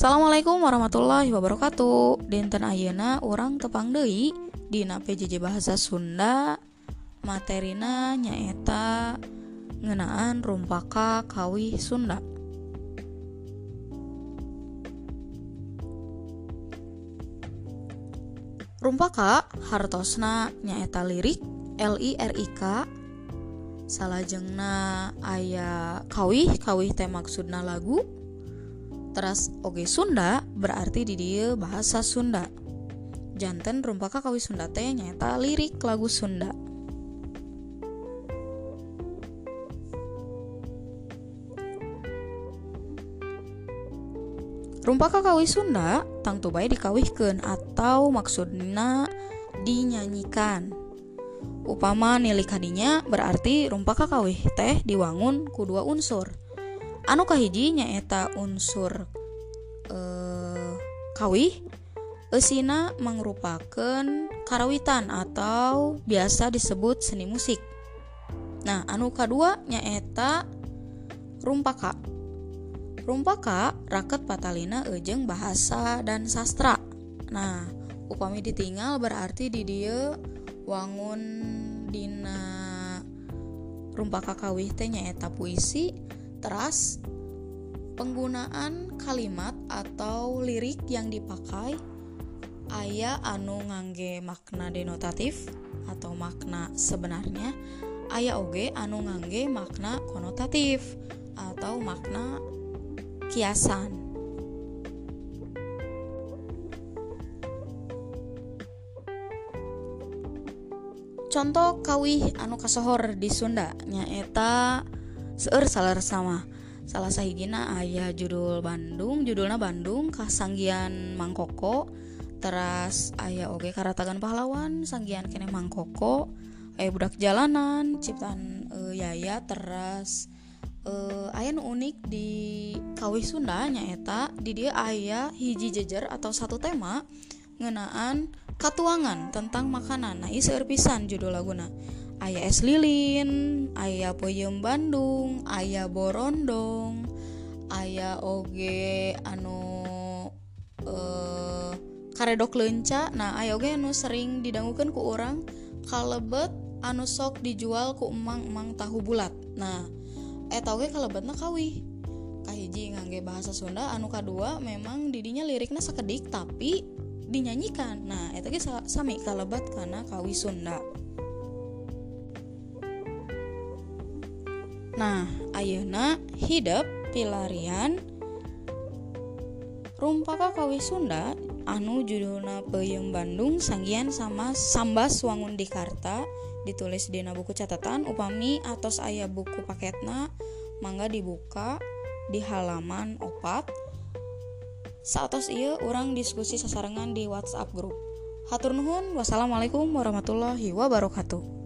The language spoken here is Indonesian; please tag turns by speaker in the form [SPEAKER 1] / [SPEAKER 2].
[SPEAKER 1] Assalamualaikum warahmatullahi wabarakatuh. Dinten Ayeuna orang tepang Dei Dina PJJ Bahasa Sunda Materina nyaeta ngenaan rumpaka kawih Sunda. Rumpaka hartosna nyaeta lirik L-I-R-I-K salajengna aya kawih kawih teh maksudna lagu teras oge Sunda berarti di dia bahasa Sunda. Jantan rumpaka kawi Sunda teh nyata lirik lagu Sunda. Rumpaka kawi Sunda tang tubai dikawihkan atau maksudna dinyanyikan. Upama nilai kadinya berarti rumpaka kawih teh diwangun ku dua unsur anu kahijinya eta unsur eh, kawih Esina merupakan karawitan atau biasa disebut seni musik. Nah anu kedua nyaeta rumpaka. Rumpaka raket Patalina Ejeng bahasa dan sastra. Nah upami ditinggal berarti di dia wangun Dina rumpaka kawih teh nyaeta puisi teras penggunaan kalimat atau lirik yang dipakai ayah anu ngangge makna denotatif atau makna sebenarnya ayah oge anu ngangge makna konotatif atau makna kiasan. Contoh kawih anu kasohor di Sunda nyaeta seueur salah sama. Salah sahigina ayah judul Bandung judulnya Bandung kasanggian Mangkoko. Teras ayah oge karatagan pahlawan sanggian kene Mangkoko. Ayah budak jalanan ciptaan uh, Yaya teras. Uh, ayah unik di kawih Sunda nyaeta di dia ayah hiji jejer atau satu tema ngenaan katuangan tentang makanan. Nah ieu pisan judul laguna ayah es lilin ayah peyem Bandung ayah borondong ayah oge anu eh karedok lenca nah ayah oge anu sering didangukan ku orang kalebet anu sok dijual ku emang-emang tahu bulat. Nah eta oge kalebetna kawih. Kahiji ngangge bahasa Sunda anu kedua memang didinya liriknya sekedik tapi dinyanyikan nah eta ge sami kalebet karena kawih Sunda Nah, ayeuna hidup pilarian rumpaka kawi Sunda anu judulna Peyem Bandung sanggian sama Sambas Wangun di Karta ditulis di buku catatan upami atos ayah buku paketna mangga dibuka di halaman opat. Saatos iya orang diskusi sasarangan di WhatsApp grup. Hatur nuhun wassalamualaikum warahmatullahi wabarakatuh